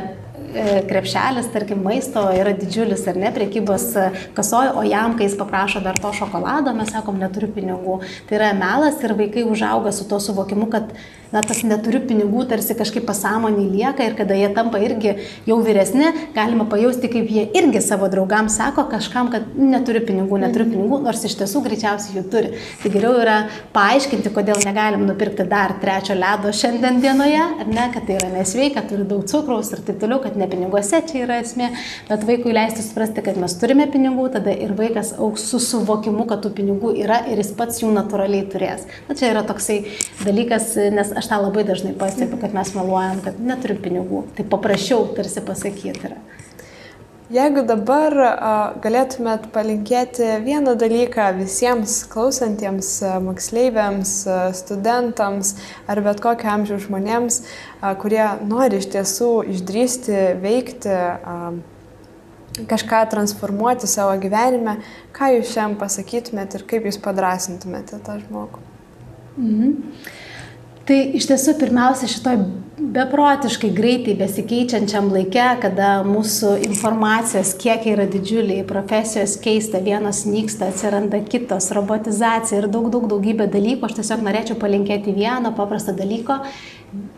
krepšelis, tarkim, maisto yra didžiulis ar ne, priekybos kasoje, o jam, kai jis paprašo dar to šokolado, mes sakom, neturiu pinigų. Tai yra melas ir vaikai užauga su to suvokimu, kad na, tas neturiu pinigų tarsi kažkaip pasąmonį lieka ir kada jie tampa irgi jau vyresni, galima pajausti, kaip jie irgi savo draugams sako kažkam, kad neturiu pinigų, neturiu mhm. pinigų, nors iš tiesų greičiausiai jų turi. Tai geriau yra paaiškinti, kodėl negalim nupirkti dar trečio ledo šiandien dienoje, ar ne, kad tai yra nesveika, turi daug cukraus ir taip toliau, kad ne piniguose čia yra esmė, bet vaikui leisti suprasti, kad mes turime pinigų, tada ir vaikas auks su suvokimu, kad tų pinigų yra ir jis pats jų natūraliai turės. Na čia yra toksai dalykas, nes aš tą labai dažnai pastebiu, kad mes meluojam, kad neturiu pinigų. Tai paprašiau tarsi pasakyti yra. Jeigu dabar galėtumėt palinkėti vieną dalyką visiems klausantiems moksleiviams, studentams ar bet kokio amžiaus žmonėms, kurie nori iš tiesų išdrysti, veikti, kažką transformuoti savo gyvenime, ką jūs šiam pasakytumėt ir kaip jūs padrasintumėte tą žmogų? Mhm. Tai iš tiesų pirmiausia šitoj beprotiškai greitai besikeičiančiam laike, kada mūsų informacijos kiekiai yra didžiuliai, profesijos keista, vienos nyksta, atsiranda kitos, robotizacija ir daug, daug daugybė dalykų, aš tiesiog norėčiau palinkėti vieno paprasto dalyko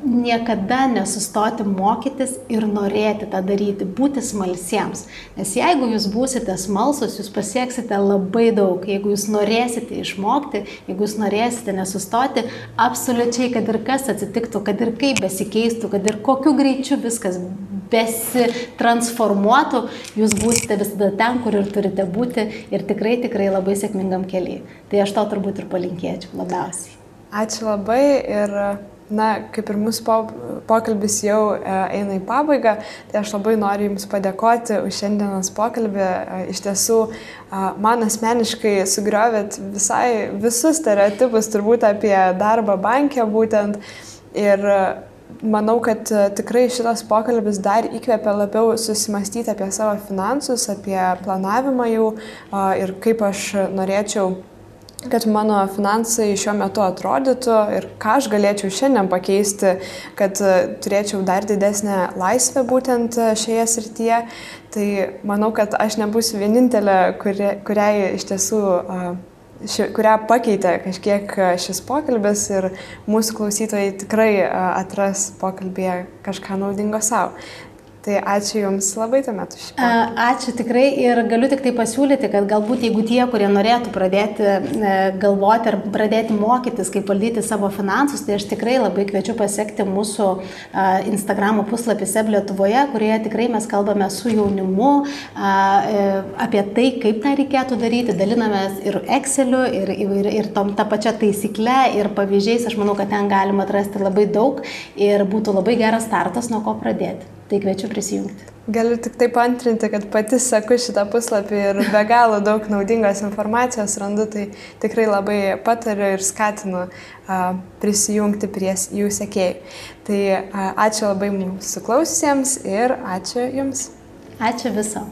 niekada nesustoti mokytis ir norėti tą daryti, būti smalsiems. Nes jeigu jūs būsite smalsus, jūs pasieksite labai daug. Jeigu jūs norėsite išmokti, jeigu jūs norėsite nesustoti, absoliučiai, kad ir kas atsitiktų, kad ir kaip besikeistų, kad ir kokiu greičiu viskas besitransformuotų, jūs būsite visada ten, kur ir turite būti ir tikrai, tikrai labai sėkmingam keliui. Tai aš to turbūt ir palinkėčiau labiausiai. Ačiū labai ir na, kaip ir mūsų po, pokalbis jau e, eina į pabaigą, tai aš labai noriu Jums padėkoti už šiandienos pokalbį. E, iš tiesų, e, man asmeniškai sugriovėt visai visus stereotipus turbūt apie darbą bankė būtent. Ir manau, kad tikrai šitas pokalbis dar įkvėpia labiau susimastyti apie savo finansus, apie planavimą jų ir kaip aš norėčiau kad mano finansai šiuo metu atrodytų ir ką aš galėčiau šiandien pakeisti, kad e, turėčiau dar didesnę laisvę būtent e, šioje srityje. Tai manau, kad aš nebūsiu vienintelė, kuri, kuriai iš tiesų ši, kurią pakeitė kažkiek šis pokalbis ir mūsų klausytojai tikrai atras pokalbėje kažką naudingo savo. Tai ačiū Jums labai tuomet už šį. Ačiū tikrai ir galiu tik tai pasiūlyti, kad galbūt jeigu tie, kurie norėtų pradėti e, galvoti ar pradėti mokytis, kaip valdyti savo finansus, tai aš tikrai labai kviečiu pasiekti mūsų Instagram puslapį SEB Lietuvoje, kurioje tikrai mes kalbame su jaunimu e, apie tai, kaip tą reikėtų daryti, dalinamės ir Exceliu, ir, ir, ir tom, tą pačią taisyklę, ir pavyzdžiais, aš manau, kad ten galima atrasti labai daug ir būtų labai geras startas, nuo ko pradėti. Tai kviečiu prisijungti. Galiu tik taip antrinti, kad pati seku šitą puslapį ir be galo daug naudingos informacijos randu, tai tikrai labai patariu ir skatinu prisijungti prie jų sekėjų. Tai ačiū labai mūsų klausysiems ir ačiū Jums. Ačiū viso.